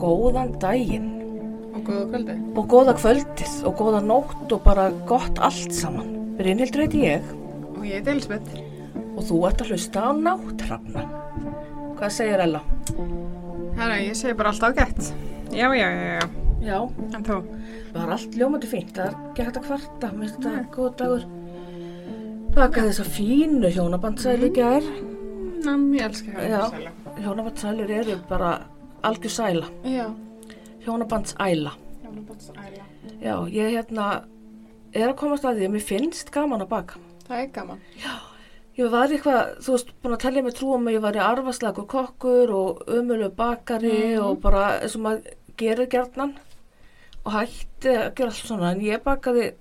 góðan daginn Og góða kvöldi. og góða kvöldið og góða nótt og bara gott allt saman. Brynhildur heiti ég Og ég heiti Elisabeth. og þú ert að hlusta á náttrafna. Hvað segir Ella? Herra, ég segi bara alltaf gett. Já, já, já, já. Já, En þú? það var allt ljómandi fínt, það er ekki hægt að kvarta, mér finnst þetta góð dagur. Baka þess að fínu hjónabandsæli ekki að er. Nam, ég elska Já. hérna. Hjónabandsælur eru bara algjör sæla, Já. hjónabandsæla. Hjónabandsæla. Já, ég hérna er að komast að því að mér finnst gaman að baka. Það er gaman. Ég var eitthvað, þú veist, búin að tellja mig trú um að ég var í arfaslagur kokkur og ömulu bakari Mhm. og bara eins og maður gerir gjarnan og hætti að gera allt svona en ég bakaði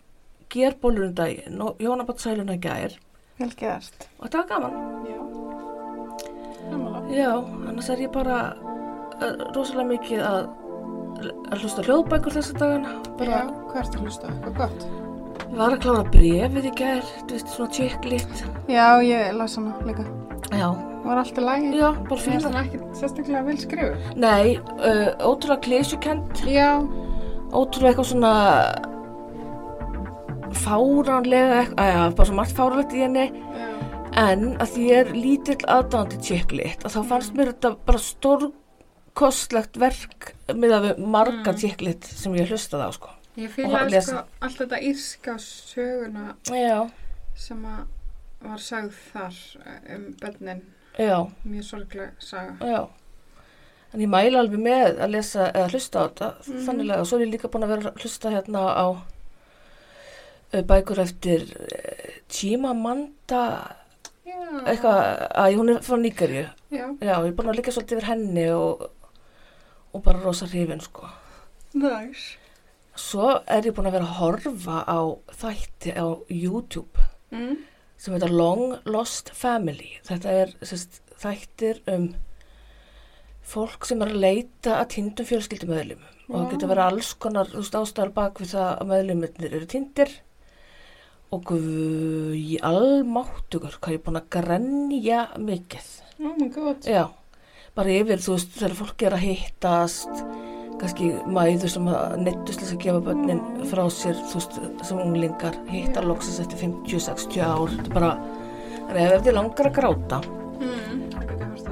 gerbólur um daginn og hjónabatsæluna gær Vel gert. og þetta var gaman. Já. Já, annars er ég bara rosalega mikið að, að hlusta hljóðbækur þessa dagana. Bara, Já, hvað ertu að hlusta? Hvað gott? Ég var að klára brefið í gær, þú veist, svona tjekklitt. Já, ég las hana líka. Já, Var allt í lagi? já, bara Það er fína. svona ekki sérstaklega vel skrifu. Nei, uh, ótrúlega klísjukent, Já. ótrúlega eitthvað svona fáránlega, eitthvað, að já, bara svo margt fáránlegt í henni, Já. en að því ég er lítill aðdáðandi tjekklitt, að þá fannst mér þetta bara stórkostlegt verk með að við marga Mm. tjekklitt sem ég hlustaði á, sko. Ég Og lesa. sko allt þetta írska söguna Já, sem að var sagð þar eh, um bönnin. já, Mjög sorgleg saga. já. En ég mæla alveg með að lesa eða hlusta á þetta, Mhm. þannig að svo er ég líka búin að vera að hlusta hérna á uh, bækur eftir uh, Chimamanda eitthvað, að hún er frá Níkarju Já. já, ég er búin að líka svolítið yfir henni og, og bara rosa hrifin sko. Næs. svo er ég búin að vera að horfa á þætti á YouTube Mm. sem heitir Long Lost Family þetta er sérst, þættir um fólk sem er að leita að týndum fjölskyldumöðlum og það getur verið alls konar ástæður bak við það að meðlumirnir eru týndir og í almáttugur hvað ég er búin að grenja mikið Oh my god. Já, bara yfir, þú veist, þegar fólk er að hittast, kannski mæður sem neittust þess að gefa börnin frá sér, þú veist, sem unglingar, hitta loksins eftir 50-60 ár, þetta er bara, þannig að ef þið langar að gráta, Mm.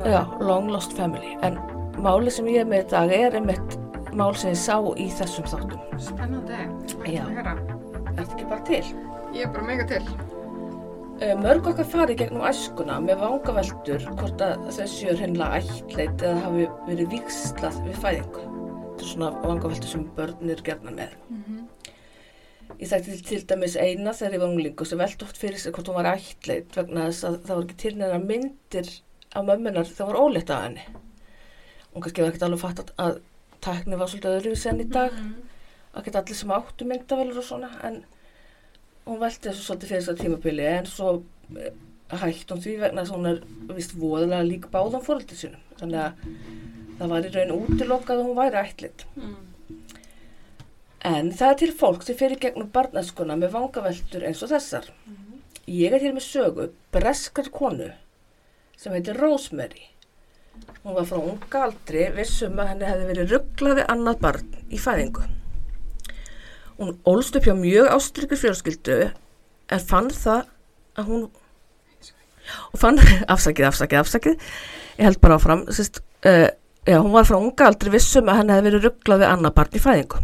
já, long lost family, en máli sem ég er með í dag er einmitt mál sem ég sá í þessum þáttum. Spennandi. Að heyra. Er þetta ekki bara til? Ég er bara mega til. Eh, Mörg okkar farið gegnum æskuna með vangaveldur hvort að þessi er hennilega ættleit eða hafi verið vikslað við fæðingu. Þetta er svona vangaveldur sem börn eru gerna með. Ég þætti til, til dæmis eina þegar ég var unglingu sem veldi oft fyrir sig hvort hún var ættleit vegna þess að það var ekki til neina myndir af mömmunar það var óleitt af henni. Hún kannski var ekkert alveg fatt að, að tækni var svolítið öðruvísi enn í dag að geta allir sem áttu myndavelur og svona en hún velti þessu svolítið fyrir þess að tímabili en svo eh, hætti hún því vegna þess að hún er vist voðalega lík báðan fóröldir sínum. Þannig að það var í raun útilokað að hún væri ætlit Mm. en það er til fólk sem fyrir gegnum barnaskuna með vangaveltur eins og þessar. Ég er hér með sögu breskar konu sem heitir Rosemary. Hún var frá unga aldri vissum að henni hefði verið rugglaði annað barn í fæðingu Hún ólst upp hjá mjög ástryggur fjölskyldu en fann það að hún og fann, afsakið, afsakið, afsakið. Ég held bara áfram sérst, uh, já, hún var frá unga aldrei vissum að henni hefði verið rugglað við annað barn í fæðingu.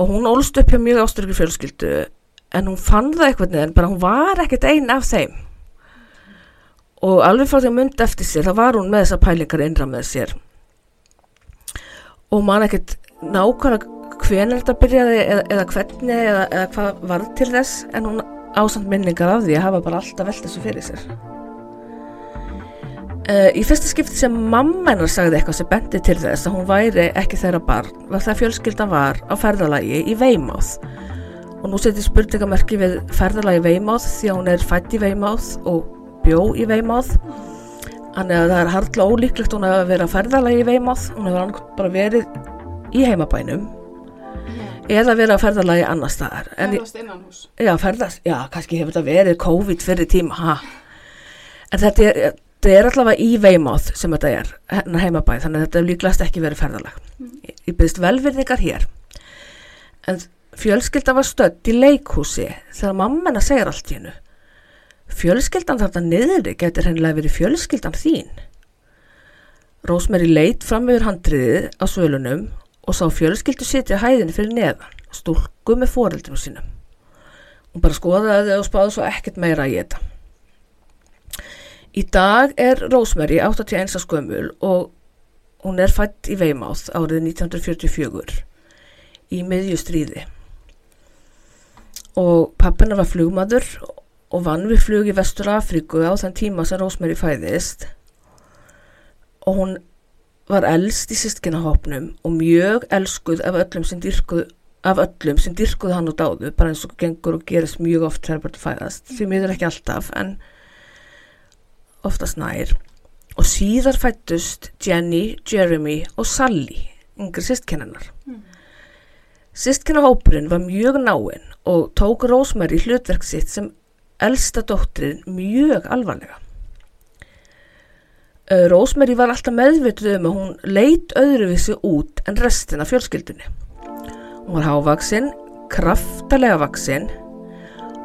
Og hún ólst upp hjá mjög ástryggur fjölskyldu en hún fann það eitthvað en bara hún var ekkert einn af þeim. Og alveg frá því að myndi eftir sér þá var hún með þessar pælingar innra með sér. Og man ekkert nákvæmlega hvenær þetta byrjaði eða, eða hvernig eða, eða hvað var til þess en hún ásand minningar af því að hafa bara alltaf velt þessu fyrir sér. Uh, í fyrsta skipti sem mamma hennar sagði eitthvað sem bendi til þess að hún væri ekki þeirra barn var það fjölskyldan var á ferðalagi í Veimáð. Og nú seti spurningamerki við ferðalagi Veimáð því að hún er fætt í Veimáð og bjó í Veimáð. Þannig að það er hardla ólíklegt hún að vera ferðalagi í Veimáð. Hún hefur bara verið í heimabænum eða verið á ferðalagi annar staðar Ferðast innan hús. Já, ferðast, já, kannski hefur þetta verið COVID fyrir tíma, ha. En þetta er, þetta er allavega í Weymouth sem þetta er, hennar heimabæð, þannig að þetta er líklegast ekki verið ferðalag. Ég, ég byrðist velvirðingar hér, en fjölskylda var stödd í leikhúsi þegar mammina segir allt hennu. Fjölskyldan þarna niðri getur hennilega verið fjölskyldan þín. Rósmeri leit fram yfir handriðið á svölunum og sá fjölskyldu sitja á hæðinu fyrir neðan, stúlku með foreldrum sínum. Hún bara skoðaði og spáði svo ekkert meira í þetta. Í dag er Rósmeri 81 skömmul og hún er fætt í Weymouth árið 1944 í miðjustríði. Og pappina var flugmaður og vann við flug í Vestur Afríku á þann tíma sem Rósmeri fæðist og hún var elst í sískinahopnum og mjög elskuð af öllum sem dyrkuð af öllum sem dyrkuð hann og dáðu bara eins og gengur og gerist mjög oft þegar bara fæðast, því miður ekki alltaf en oftast nær. Og síðar fættust Jenny, Jeremy og Sally yngri sístkennanar mm. sístkennahópurinn var mjög náinn og tók Rósmeri hlutverk sitt sem elsta dóttirinn mjög alvarlega Eh, Rósmeri var alltaf meðvituð um að hún leit öðruvísi út en restin af fjölskyldunni. Hún var hávaksinn, kraftalega vaksinn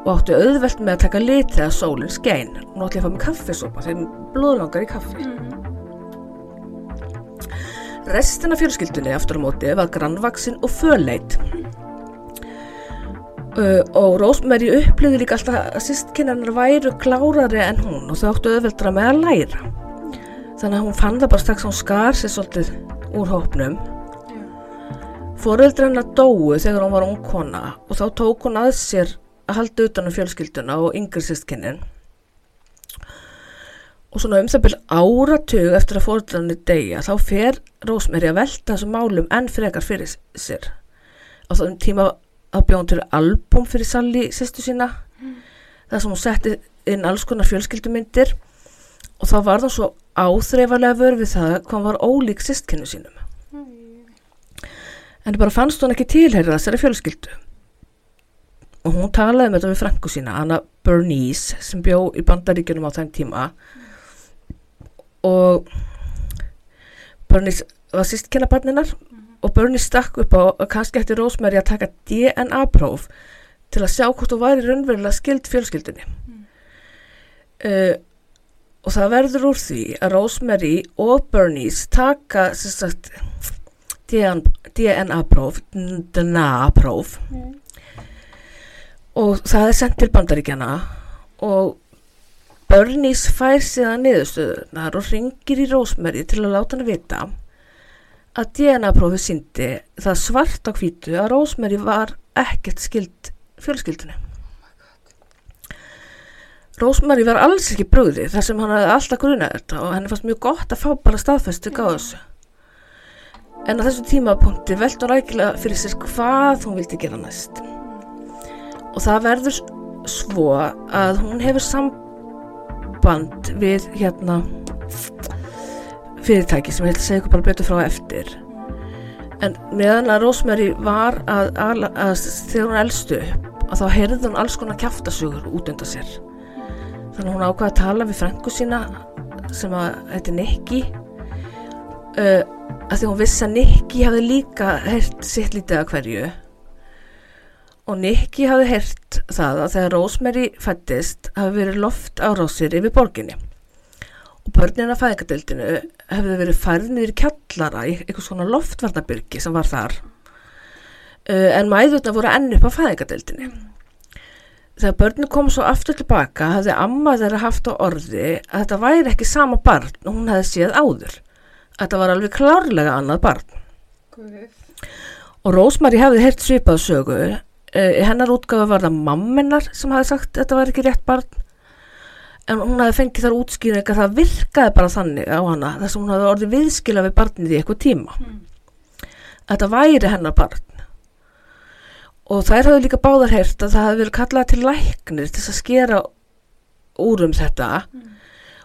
og átti auðvelt með að taka litið að sólinn skein. Hún átti að fá með kaffesopa þegar blóðlangar í kaffi. Restin af fjölskyldunni aftur á móti var grannvaksinn og fölleit. Uh, og Rósmeri upplýði líka alltaf að sýstkynarnar væru klárari en hún og þau áttu auðveldra með að læra þannig að hún fann það bara strax hún skar sér svolítið úr hópnum. Foreldra hennar dói þegar hún var ung kona og þá tók hún að sér að halda utan um fjölskylduna og yngri sýstkinin og svona um það byrja áratug eftir að foreldra henni deyja þá fer Rósmeri að velta þessum málum enn frekar fyrir sér. Á þessum tíma að bjóðum til album fyrir Sally sýstu sína mm. þar sem hún setti inn alls konar fjölskyldumyndir og þá var það svo áþreifarlega vörð við það hvað hann var ólík sýstkynnu sínum en það bara fannst hún ekki tilherða þessari fjölskyldu og hún talaði með þetta við frængu sína Anna Bernice sem bjó í bandaríkjunum á þenn tíma og Bernice var sýstkynnabarninar mm. og Bernice stakk upp á að kannski eftir Rósmæri að taka DNA próf til að sjá hvort þú væri raunverulega skild fjölskyldunni mm. uh, og það verður úr því að Rosemary og Bernice taka sagt, DNA próf DNA próf. Mm. og það er sendt til bandaríkjana og Bernice fær síðan niðurstöðunar og ringir í Rosemary til að láta hann vita að DNA prófið síndi það svart á hvítu að Rosemary var ekkert skild fjölskyldinu Rósmari var alls ekki brúði þar sem hann hafði alltaf grunað þetta og henni fannst mjög gott að fá bara staðfæstu gáð þessu. En á þessu tímapunkti veldur rækilega fyrir sér hvað hún vildi gera næst. Og það verður svo að hún hefur samband við hérna fyrirtæki sem ég held að segja ykkur bara betur frá eftir. En meðan að Rósmari var að, að, að, þegar hún elstu upp að þá heyrði hún alls konar kæftasugur út undan sér þannig hún ákvaði að tala við frængu sína sem að þetta er Nikki. Uh, að því hún vissi að Nikki hafði líka hert sitt lítið að hverju. Og Nikki hafði hert það að þegar Rosemary fættist hafi verið loft árásir yfir borginni. Og börnina fæðingadeildinu hefði verið færðinir í kjallara í eitthvað svona loftvarnabyrgi sem var þar. Uh, en mæðurna voru enn upp á fæðingadeildinu þegar börnum kom svo aftur tilbaka hafði amma þeirra haft á orði að þetta væri ekki sama barn og hún hefði séð áður. Þetta var alveg klárlega annað barn. Guð. og Rósmari hefði heyrt svipað sögu. Eh, hennar útgafa var það mammenar sem hefði sagt þetta var ekki rétt barn. En hún hefði fengið þar útskýring að það virkaði bara þannig á hana þess að hún hefði orðið viðskila við barnið í eitthvað tíma. Mm. þetta væri hennar barn og þær hafði líka báðar heyrt að það hafði verið kallað til læknir til að skera úr um þetta. Mm.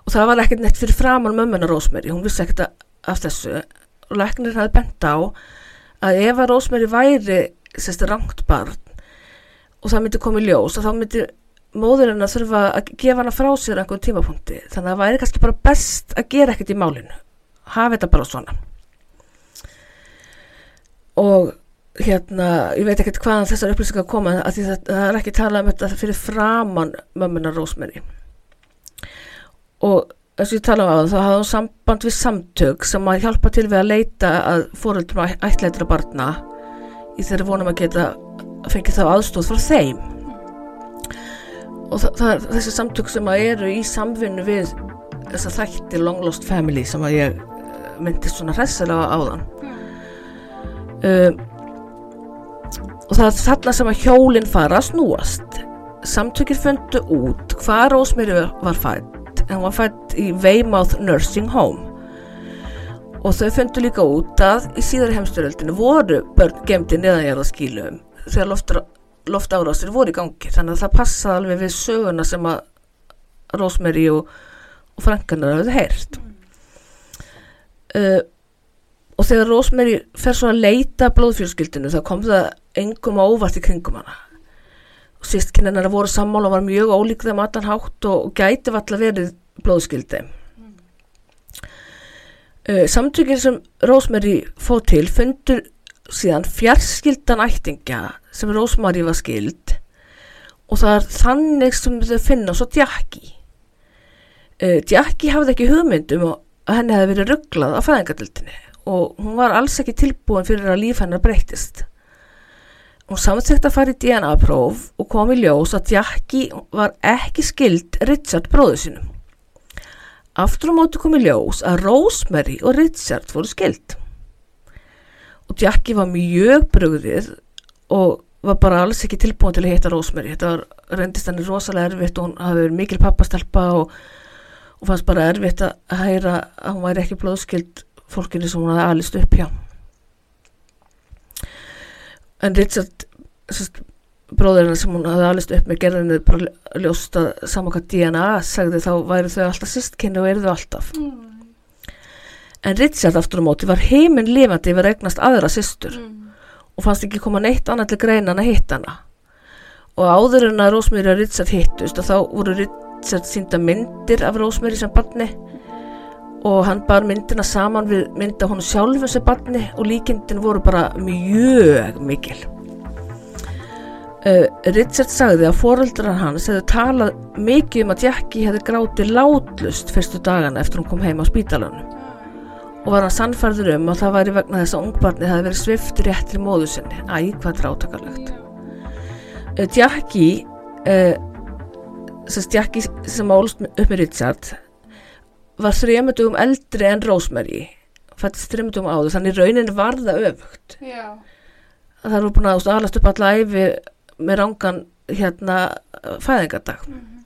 og það var ekkert neitt fyrir framann mömmuna Rósmeri, hún vissi ekkert af þessu. Og læknir hafði bent á að ef að Rósmeri væri sérstu rangt barn og það myndi komið ljós og þá myndi móðurinn að þurfa að gefa hana frá sér einhvern tímapunkti. Þannig að það væri kannski bara best að gera ekkert í málinu. Hafa þetta bara svona. Og hérna, ég veit ekkert hvaðan þessar upplýsingar koma að því það, það er ekki talað um þetta fyrir framann mömmuna Rósmeri og eins og ég tala um á það, þá hafði samband við samtök sem að hjálpa til við að leita að ættleitur að barna í þeirri vonum að geta fengið þá aðstóð frá þeim. Og það, það þessi samtök sem að eru í samvinnu við þessa þætti Long Lost Family sem að ég eh, myndist svona hressilega á þann um, og það er þarna sem að hjólinn fara að snúast. Samtökir fundu út hvað Rósmeri var fætt en hún var fætt í Weymouth Nursing Home. Og þau fundu líka út að í síðari heimstyröldinu voru börn gemdi neðanjörðaskílum þegar loftur, loftárásir voru í gangi. Þannig að það passaði alveg við söguna sem að Rósmeri og, og Frankanar hafði heyrt. Uh, og þegar Rósmeri fer svo að leita blóðfjölskyldinu þá kom það engum ávart í kringum hana. Og sístkynnar voru sammála og var mjög ólík þeim allan hátt og, og gæti valla verið blóðskyldi. Mm. uh, samtökir sem Rósmeri fóð til fundur síðan fjarskyldan ættingja sem Rósmari var skyld og það er þannig sem þau finna svo Djaki uh, Djaki hafði ekki hugmyndum og henni hefði verið rugglað á fæðingadildinni og hún var alls ekki tilbúin fyrir að líf hennar breytist Hún samþekkt að fara í DNA-próf og kom í ljós að Jackie var ekki skild Richard bróðu sinum. Aftur á móti kom í ljós að Rosemary og Richard voru skild. Og Jackie var mjög brugðið og var bara alls ekki tilbúin til að hitta Rosemary. Þetta reyndist henni rosalega erfitt og hún hafi verið mikil pappastelpa og, og fannst bara erfitt að hæra að hún væri ekki blóðskild fólkinni sem hún hafi alist upp hjá en Richard bróðurinn sem hún hafði alveg upp með gerðinu bara ljóst að saman hvað DNA sagði þá væri þau alltaf sýstkynni og eru þau alltaf mm. en Richard aftur á móti var heiminn lifandi yfir eignast aðra sýstur mm. og fannst ekki koma neitt annað til greina en að hitta hana og áður en að Rósmýri og Richard hittust og þá voru Richard sínda myndir af Rósmýri sem barni og hann bar myndina saman við mynda hún sjálfu sem barni og líkindin voru bara mjög mikil. Uh, Richard sagði að foreldrar hans hefði talað mikið um að Jackie hefði grátið látlust fyrstu dagana eftir hún kom heim á spítalanum. Og var hann sannfærður um að það væri vegna þess að ungbarni hefði verið sviftur réttri móðu sinni. Æg hvað drátakarlegt uh, Jackie uh, Jackie sem álst upp með Richard var þrejumutugum eldri en Rosemary fættist þrejumutugum áður þannig raunin var það öfugt Já. það eru búin að alast upp alla æfi með rángan hérna fæðingardag mm -hmm.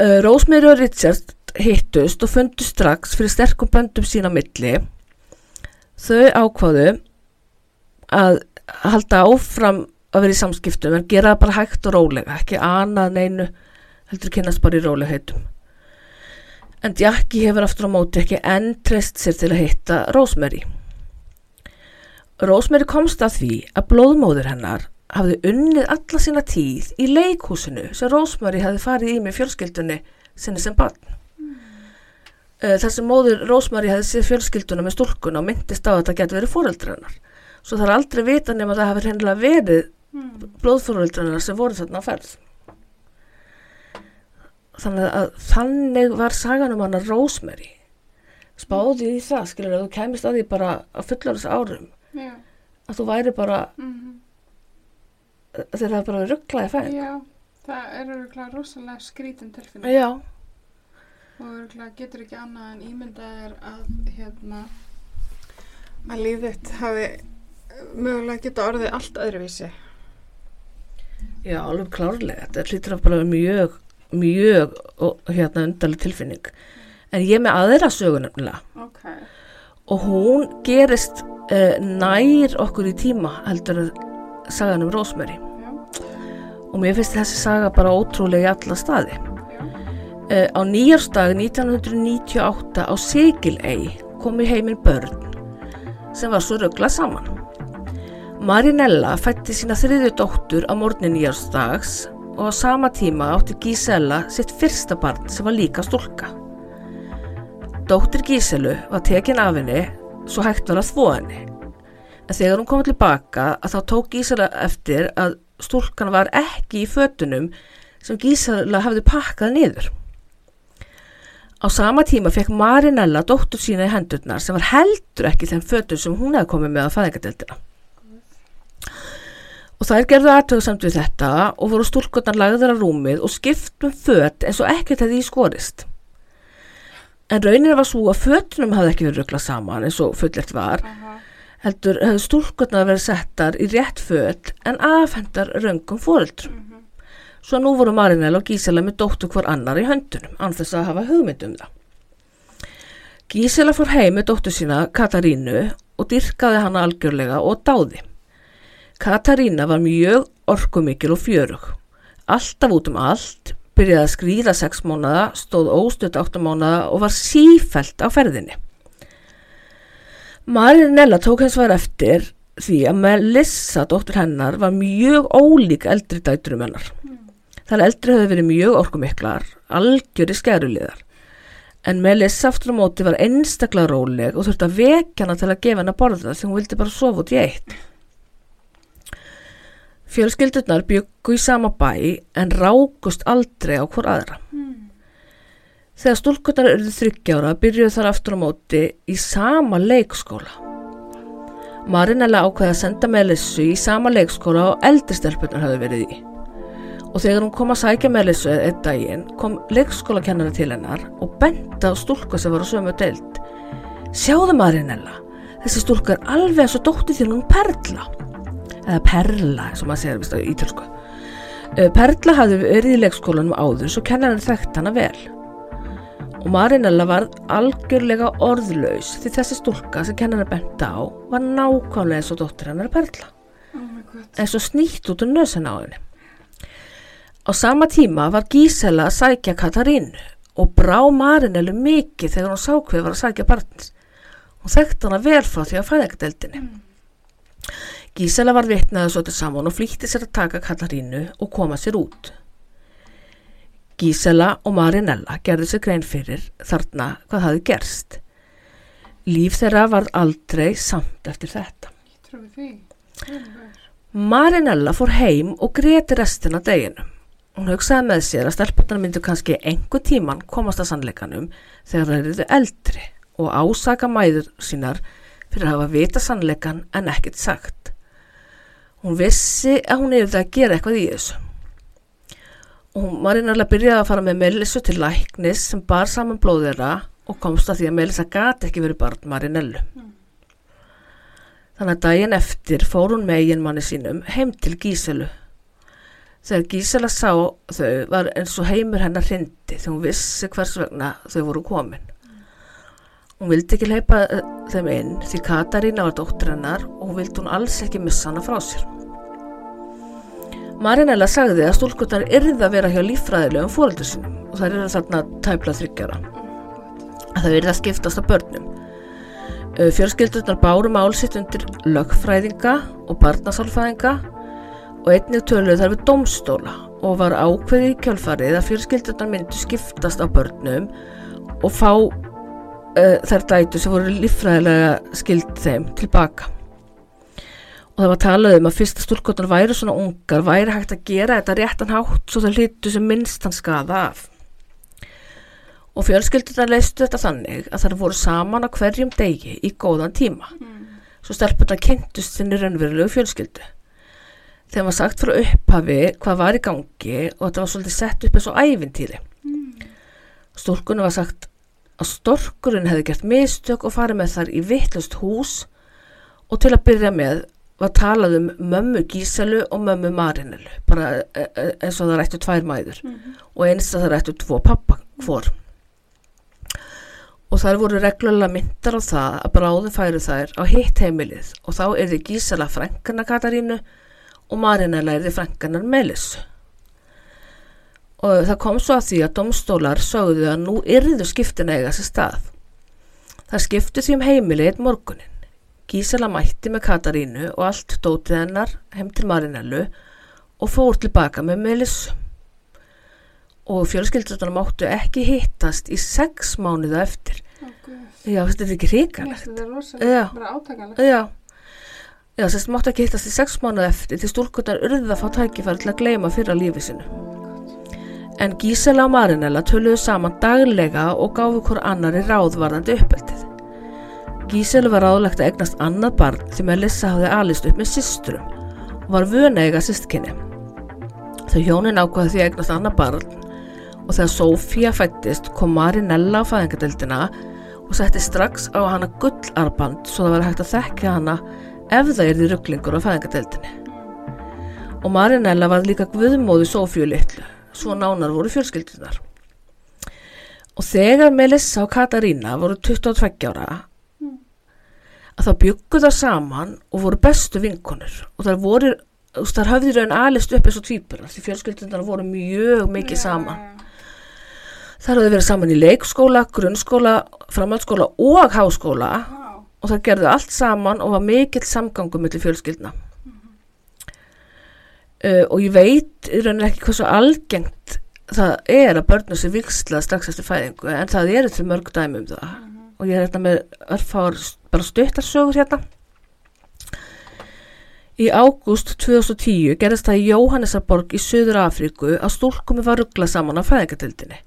uh, Rosemary og Richard hittust og fundu strax fyrir sterkum böndum sína milli þau ákváðu að halda áfram að vera í samskiptum en gera það bara hægt og rólega ekki annað neinu heldur kynast bara í rólegheitum en Jackie hefur aftur á móti ekki enn treyst sér til að hitta Rosemary. Rosemary komst að því að blóðmóður hennar hafði unnið alla sína tíð í leikhúsinu sem Rosemary hafði farið í með fjölskyldunni sinni sem barn. Mm. Þar sem móður Rosemary hafði séð fjölskylduna með stúlkuna og myndist á að þetta getur verið fóröldrannar. Svo er aldrei vita nema að það hafi hennilega verið mm. blóðfóröldrannar sem voru þarna að ferð þannig að þannig var sagan um hana Rosemary spáði í það, skilur, að þú kemist að því bara að fulla þessu árum Já. að þú væri bara mm -hmm. þegar það er bara rugglaði fæð Já, það er rugglaði rosalega skrítin tilfinning. Já. Og rugglaði getur ekki annað en ímyndað er að hérna að líðitt hafi mögulega geta orðið allt öðruvísi. Já, alveg klárlega, þetta hlýtur að bara mjög mjög hérna undarlega tilfinning. En ég með aðra sögu nefnilega. Okay. og hún gerist uh, nær okkur í tíma heldur að sagan um Rósmeri og mér finnst þessi saga bara ótrúlega í alla staði. Uh, á nýjárstag 1998 á Sigilei kom í heiminn börn sem var svo rögla saman. Marinella fætti sína þriðju dóttur á morgnin nýjárstags og á sama tíma átti Gísela sitt fyrsta barn sem var líka stúlka. Dóttir Gíselu var tekin af henni svo hægt var að þvó henni. En þegar hún kom tilbaka að þá tók Gísela eftir að stúlkan var ekki í fötunum sem Gísela hafði pakkað niður. Á sama tíma fekk Marinella dóttur sína í hendurnar sem var heldur ekki þeim fötur sem hún hefði komið með á fæðingadeildina. Og þær gerðu aðtöðsamt við þetta og voru stúlkurnar lagður á rúmið og skiptum fött eins og ekkert hefði í skorist. En raunin var svo að fötunum hafði ekki verið röklað saman eins og fullert var, Aha. heldur hefðu stúlkurnar verið settar í rétt fött en afhendar röngum fóreldrum. Svo nú voru Marinella og Gísela með dóttur hver annar í höndunum, anþess að hafa hugmynd um það. Gísela fór heim með dóttur sína, Katarínu, og dyrkaði hana algjörlega og dáði. Katarína var mjög orkumikil og fjörug. Alltaf út um allt, byrjaði að skrýða sex mánuða, stóð óstutt átta mánuða og var sífælt á ferðinni. Marinella tók hens var eftir því að Melissa, dóttur hennar, var mjög ólík eldri dæturum hennar. Þar eldri höfðu verið mjög orkumiklar, algjöri skeruliðar. En Melissa aftur á móti var einstaklega róleg og þurfti að vekja hana til að gefa hana að borða því hún vildi bara sofa út í eitt. Fjölskyldurnar byggu í sama bæ en rákust aldrei á hvort aðra. Þegar stúlkurnar eruðu þryggjára byrjuðu þar aftur á móti í sama leikskóla. Marinella ákveði að senda Melissu í sama leikskóla og eldri stelpunar hafði verið í. Og þegar hún kom að sækja Melissu einn daginn kom leikskólakennara til hennar og benda á stúlka sem var á sömu deild. Sjáðu Marinella, þessi stúlka er alveg eins og dótti þín hún Perla. Eða Perla, og maður segir vist ítölsku. Eh, Perla hafði verið í leikskólanum áður svo kennarinn þekkt hana vel og Marinella var algjörlega orðlaus því þessi stúlka sem kennarinn benda á var nákvæmlega eins og dóttir hennar Perla Oh eins og snýtt út úr nösin á henni. Á sama tíma var Gísela að sækja Katarínu og brá Marinellu mikið þegar hún sá hvað var að sækja barnis. Hún þekkti hana vel frá því að fæðingadeldinni. Gísela var vitnaði svo til saman og flýtti sér að taka Katarínu og koma sér út. Gísela og Marinella gerði sér grein fyrir þarna hvað hafi gerst. Líf þeirra var aldrei samt eftir þetta. Ég trúi því. Marinella fór heim og greti restina deginu. Hún hugsaði með sér að stelpunar myndu kannski einhver tíman komast að sannleikanum þegar það eruðu eldri og ásaka mæður sínar fyrir að hafa vita sannleikan en ekkert sagt. Hún vissi að hún eruði að gera eitthvað í þessu. Og hún Marinella byrjaði að fara með Melissu til læknis sem bar saman blóðira og komst að því að Melissa gati ekki verið barn Marinellu. Þannig að daginn eftir fór hún með eiginmanni sínum heim til Gíselu. Þegar Gísela sá þau var eins og heimur hennar hrindi þegar hún vissi hvers vegna þau voru komin. Hún vildi ekki leipa þeim inn því Katarína var dóttir hennar og hún vildi hún alls ekki missa hana frá sér. Marinella sagði að stúlkutar yrði að vera hjá líffræðilegum fóröldur sínum og þær eru þarna tæpla þryggjara. Að það yrði að skiptast af börnum. Uh, Fjölskyldurnar báru mál sitt undir lögfræðinga og barnasálfræðinga og einnig töluðu þar við domstóla og var ákveði í kjálfarið að fjölskyldurnar myndu skiptast á börnum og fá uh, þær dætu sem voru líffræðilega skild þeim tilbaka. Og það var talað um að fyrsta stúlkotan væri svona ungar, væri hægt að gera þetta réttan hátt svo það hlutu sem minnst hann skaða af. Og fjölskyldurnar leistu þetta þannig að þær voru saman á hverjum degi í góðan tíma. Svo stelpurnar kynntust sinni raunverulegu fjölskyldu. Þegar var sagt frá upphafi hvað var í gangi og þetta var svolítið sett upp eins og ævintýri. Stúlkunum var sagt að storkurinn hefði gert mistök og farið með þar í vittlust hús og til að byrja með var talað um mömmu Gíselu og mömmu Marinelu, bara e- e- eins og það rættu tvær mæður og eins að það rættu tvo pappa hvor. Og þær voru reglulega myndar á það að bráðum færu þær á hitt heimilið og þá er þið Gísela frænkarna Katarínu og Marinela er þið frænkarnar Melissu. Og það kom svo að því að domstólar sögðu að nú yrðu skiptin eiga sér stað. Það skiptu því um heimilið einn morgunin. Gísela mætti með Katarínu og allt dótið hennar heim til Marinellu og fór tilbaka með Melissu. og fjölskyldurnar máttu ekki hittast í sex mánuða eftir. Guð. Já, þetta er ekki hrikalegt. þetta er rosalega, bara átakanlegt. Já, já, sérst máttu ekki hittast í sex mánuða eftir til stúlkurnar urðið að fá tækifæri til að gleyma fyrra lífi sinu. En Gísela og Marinella töluðu saman daglega og gáfu hvort annari ráðvarðandi uppeldið. Gíselu var ráðlegt að eignast annað barn því Melissa hafði alist upp með systrum og var vöna eiga systkinni. Þau hjónin ákvaði því að eignast annað barn og þegar Sofía fættist kom Marinella á fæðingadeildina og setti strax á hana gullarband svo það var hægt að þekka hana ef það er því rugglingur á fæðingadeildinni. Og Marinella var líka guðmóði Sofíu litlu, svo nánar voru fjölskyldunar. Og þegar Melissa og Katarína voru 22 ára, að þá byggu það saman og voru bestu vinkonur og þar voru, þar höfði raun alist upp eins og tvíburar því fjölskyldunar voru mjög mikið saman. Þar hafði verið saman í leikskóla, grunnskóla, framhaldsskóla og háskóla Vá, og það gerðu allt saman og var mikill samgangu millir fjölskyldna. Uh, og ég veit í rauninni ekki hversu algengt það er að börnum sér viksla strax eftir fæðingu en það eru til mörg dæmi um það og ég er hérna með örfár bara stuttarsögur hérna. Í ágúst 2010 gerðist það í Jóhannesarborg í Suður Afríku að stúlkumi var ruggla saman á fæðingatildinni.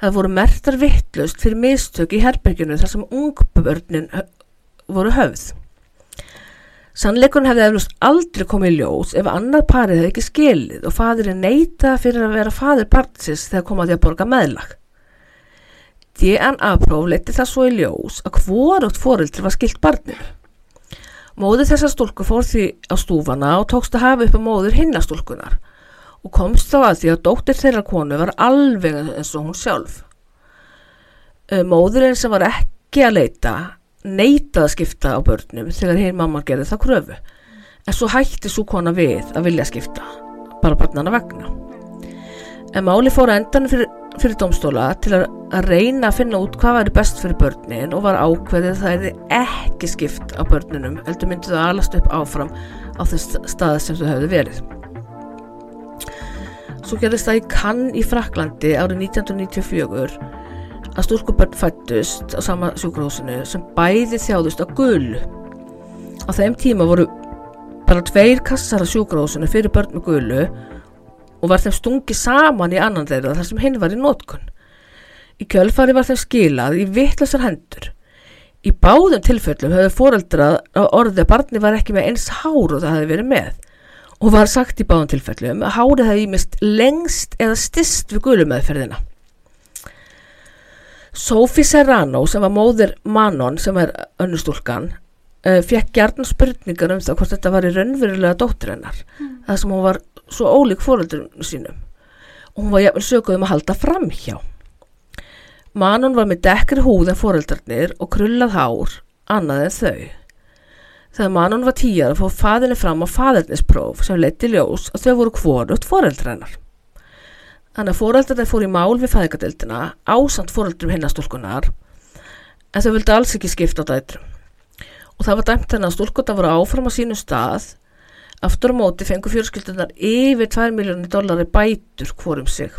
Það voru mertar vittlust fyrir mistök í herberginu þar sem ungbörnin voru höfð. Sannleikurinn hefði eflust aldrei komið ljós ef annað parið hefði ekki skilið og fadirinn neita fyrir að vera fadir barnsins þegar komaði að borga meðlag. DNA-próf leiti það svo í ljós að hvorugt foreldri var skilt barninu. Móður þessar stúlku fór því á stúfana og tókst að hafa upp á móður hinnastúlkunar og komst þá að því að dóttir þeirra konu var alveg eins og hún sjálf. Móðurinn sem var ekki að leita neitað að skipta á börnum þegar hinn mamma gerði það kröfu. En svo hætti svo kona við að vilja skipta, bara barnana vegna. En máli fór að endan fyrir, fyrir domstóla til að, að reyna að finna út hvað væri best fyrir börnin og var ákveðið að það er ekki skipt á börnunum, heldur myndi það alast upp áfram á þess stað sem þau hefðu verið. Svo gerðist það í Cannes í Fraklandi árið 1994 að stúlkubörn fættust á sama sjúkrahúsinu sem bæði þjáðust á gulu. Á þeim tíma voru bara tveir kassar á sjúkrahúsinu fyrir börn með gulu og var þeim stungi saman í annan þeirra þar sem hinn var í nótkun. Í kjölfari var þeim skilað í vittlasar hendur. Í báðum tilfellum höfðu fóreldrað á orðið að barni var ekki með eins hár og það hefði verið með og var sagt í báðum tilfellum að hárið hefði ímist lengst eða stist við gulumeðferðina. Sophie Serrano sem var móðir Manon sem var önnustúlkan uh, fekk gjarnan spurningar um það hvort þetta var í raunverulega dóttir hennar það sem hún var svo ólík fóröldurum sínum og hún var jafnvel sökuð um að halda framhjá. Manon var með dekkri húð en fóröldarnir og krullað hár annað en þau. Þegar Manon var tíjar fór faðinni fram á faðirnispróf sem leiti ljós að þau voru hvorugt fóreldrar hennar. Þannig að fóreldrarnir fór í mál við fæðingadeildina ásamt fóreldrum hinnastúlkunar en þau vildi alls ekki skipta á dætrum. Og það var dæmt að stúlkunar voru áfram á sínu stað aftur á móti fengu fjörskildunar yfir 2 miljónir dollari bætur hvorum sig.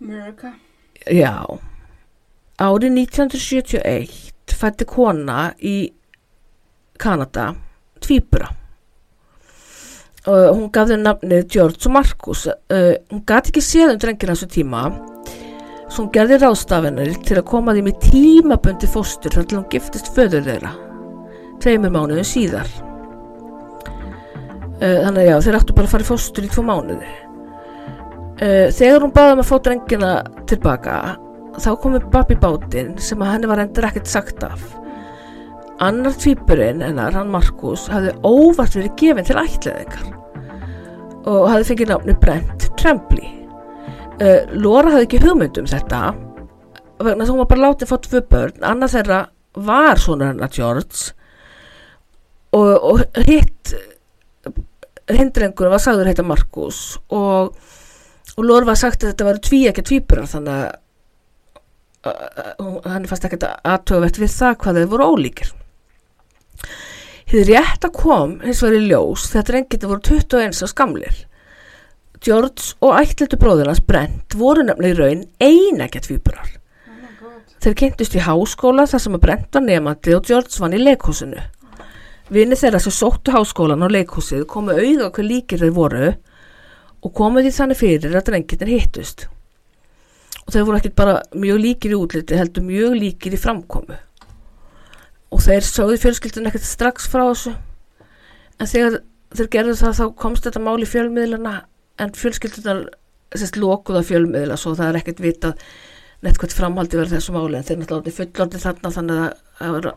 America. Já, árið 1971 fætti kona í Kanada tvíbura og hún gaf þeim nafnið George og Marcus. Uh, hún gati ekki séð um drengina þessu tíma. Svo hún gerði ráðstafinir til að koma þeim í tímabundi fóstur þar til hún giftist föður þeirra tveimur mánuðin síðar. Uh, þannig að já, þeir áttu bara að fara í fóstur í tvo mánuði. Uh, þegar hún baði um að fá drengina tilbaka þá komi Babi bátinn sem að henni var endur ekkert sagt af annar tvíburinn hennar, hann Markus hafði óvart verið gefin til ætlaðingar og hafði fengið námni Brent Trembly uh, Lora hafði ekki hugmynd um þetta vegna þess að hún var bara látið fótt tvö börn annað þeirra var svona hennar George og, og hitt hindrengur var sagður heita Markus og, og Lora var sagt að þetta var tví ekki tvíburar þannig að hann fannst ekkert aðtöfuvert við það hvað þeir voru ólíkir Hið rétt að kom hins í ljós þegar drengirni voru 21 á skamlir George og ætlitu bróðurnas Brent voru nefnilega í raun einægja tvíburar. Oh. Þeir kynntust í háskóla þar sem að Brent var nefandi og George vann í leikhúsinu. Vinni þeirra sem sóttu háskólan og leikhúsið komu auða hver líkir þeir voru og komu því þannig fyrir að drengirnir hittust. Og þeir voru ekkert bara mjög líkir í útliti, heldur mjög líkir í framkomu. Og þeir sögðu fjölskyldun ekkert strax frá þessu. En þegar þeir gerðu það þá komst þetta mál í fjölmiðlana en fjölskyldunar sérst lokuða fjölmiðla svo það er ekkert vitað neitt hvert framhaldi verið þessu máli en þeir náttúrulega fullordi þarna þannig að var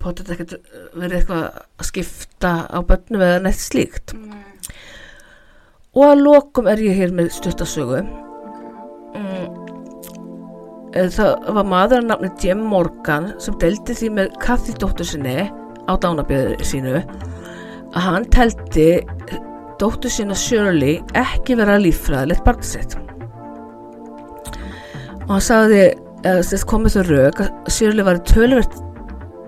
potið ekkert verið eitthvað að skipta á bönnum eða neitt slíkt Nei, og að lokum er ég hér með stuttasögu mm. Eh, það var maður að nafni Jim Morgan sem deldi því með Kathy dóttur sinni á dánabjöðu sínu að hann teldi dóttur sína Shirley ekki vera líffræðilegt barn sitt. Og hann sagði þess komið þau rauk að Shirley var tölvert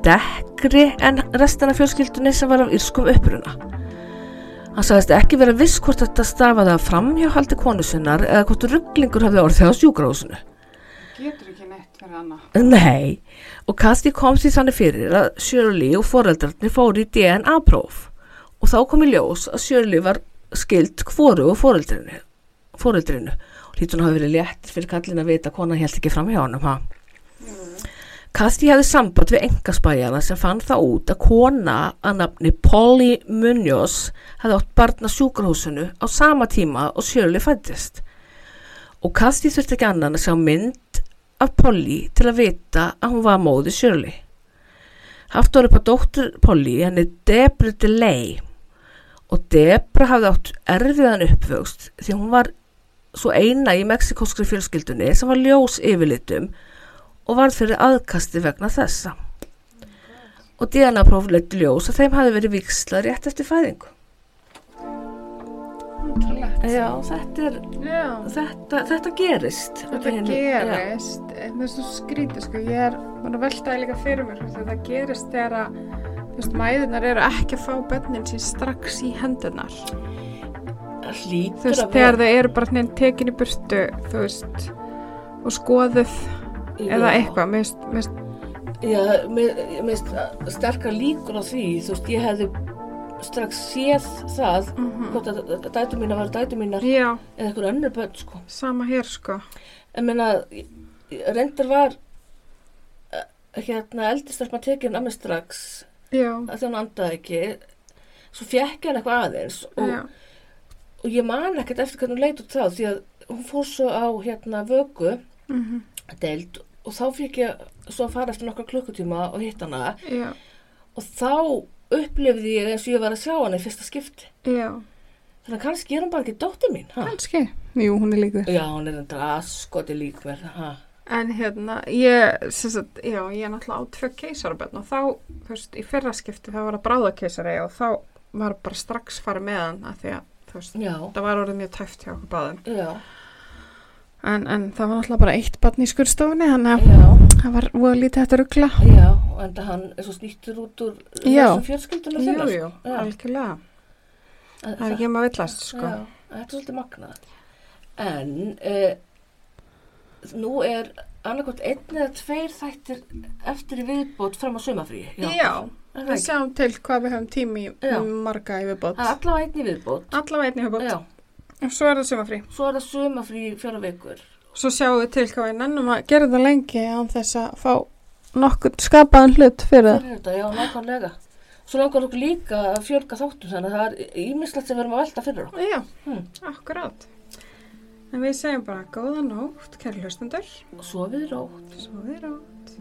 dekkri en restina fjölskyldunni sem var af írskum uppruna. Hann sagðist ekki vera viss hvort þetta stafaði af framhjáhaldi konu sinnar eða hvort rugglingur hafði orðið á sjúkrahúsinu Getur ekki neitt fyrir hana. Nei, og Kathy kom því þannig fyrir að Shirley og foreldrarnir fóru í DNA-próf og þá kom í ljós að Shirley var skild hvoru og og hlýtur hún hafi verið létt fyrir kallin að vita konan held ekki fram hjá honum ha. Kathy hefði samband við engaspæjana sem fann það út að kona að nafni Polly Munoz hefði átt barna sjúkrahúsinu á sama tíma og Shirley fættist og Kathy þurfti ekki annan að sjá mynd af Polly til að vita að hún var móði Shirley. Haft voru upp á dóttur Polly henni Debra DeLay og Debra hafði átt erfiðan uppvöxt því hún var svo eina í mexikóskri fjölskyldunni sem var ljós yfirlitum og varð fyrir aðkasti vegna þessa. Og DNA-próf leitt ljós að þeim hafi verið vikslað rétt eftir fæðingu. Já, þetta er, Já. þetta, þetta gerist. Þetta já. gerist, mér finnst þú skrítið sko, ég er bara að veltaði líka fyrir mér, þetta gerist þegar að, þú veist, mæðunar eru ekki að fá bönnin sín strax í hendunar. Það Þú veist, að þegar þau eru bara neinn tekin í burtu, þú veist, og skoðuð eða Já. eitthvað, mér finnst, mér finnst, Já, mér mér finnst sterkar líkur á því, þú veist, ég hefði strax séð það, mhm. hvort að dætu mínar var dætu mínar já, eða einhver önnur bönn, sko. sama hér sko. En menna, reyndar var eh, hérna eldistarfman tekin að mig strax. Já, að því hann andaði ekki, svo fjekk hann eitthvað aðeins og, og ég man ekkert eftir hvernig hún leit út þá því að hún fór svo á hérna vöku mhm, deild og þá fikk ég svo að fara eftir nokkar klukkutíma og hitt hana. Já, og þá upplifði ég eins og ég var að sjá hana í fyrsta skipti. já, Þannig að kannski er hún bara ekki dóttir mín, ha? kannski. Jú, hún er líka. Já, hún er þetta askoti lík mér, ha? En hérna, ég, sagt, já, ég er náttúrulega á tvö keisarabönn og þá, þú veist, í fyrra skipti þá var það bráðakeisari og þá var bara strax farið með hann að því að, þú veist, Já, það var orðið mjög tæft hjá okkur báðum. já, En, en það var náttúrulega bara eitt barn í skurstofunni, þannig að það var voða lítið eftir ruggla. já, og enda hann er svo snýttur út úr Já. þessum fjölskyldunum Jú, sinna, jú, Já. algjörlega. En Það er ekki að villast, sko. Já, þetta er svolítið magnað. En uh, nú er annarkot einn eða tveir þættir eftir í viðbót fram á sumafrí. Já, það við sjáum til hvað við höfum tími Já. um marga í viðbót. Það allavega einn í viðbót. Allavega einn í viðbót. Já, Og svo er það sumafrí. svo er það sumafrí fjóra vikur. Svo sjáum við til hvað við nennum að gera það lengi án þess að fá nokkur skapaðan hlut fyrir það. Fyrir þetta, já, nákvæmlega. Svo langar okkur líka að fjölga þáttum þannig að það er ímislegt sem við erum að velta fyrir okkur. Já, Hmm. akkurát. En við segjum bara góða nótt, kæri hlustundur. Svo við rótt. Svo við rátt.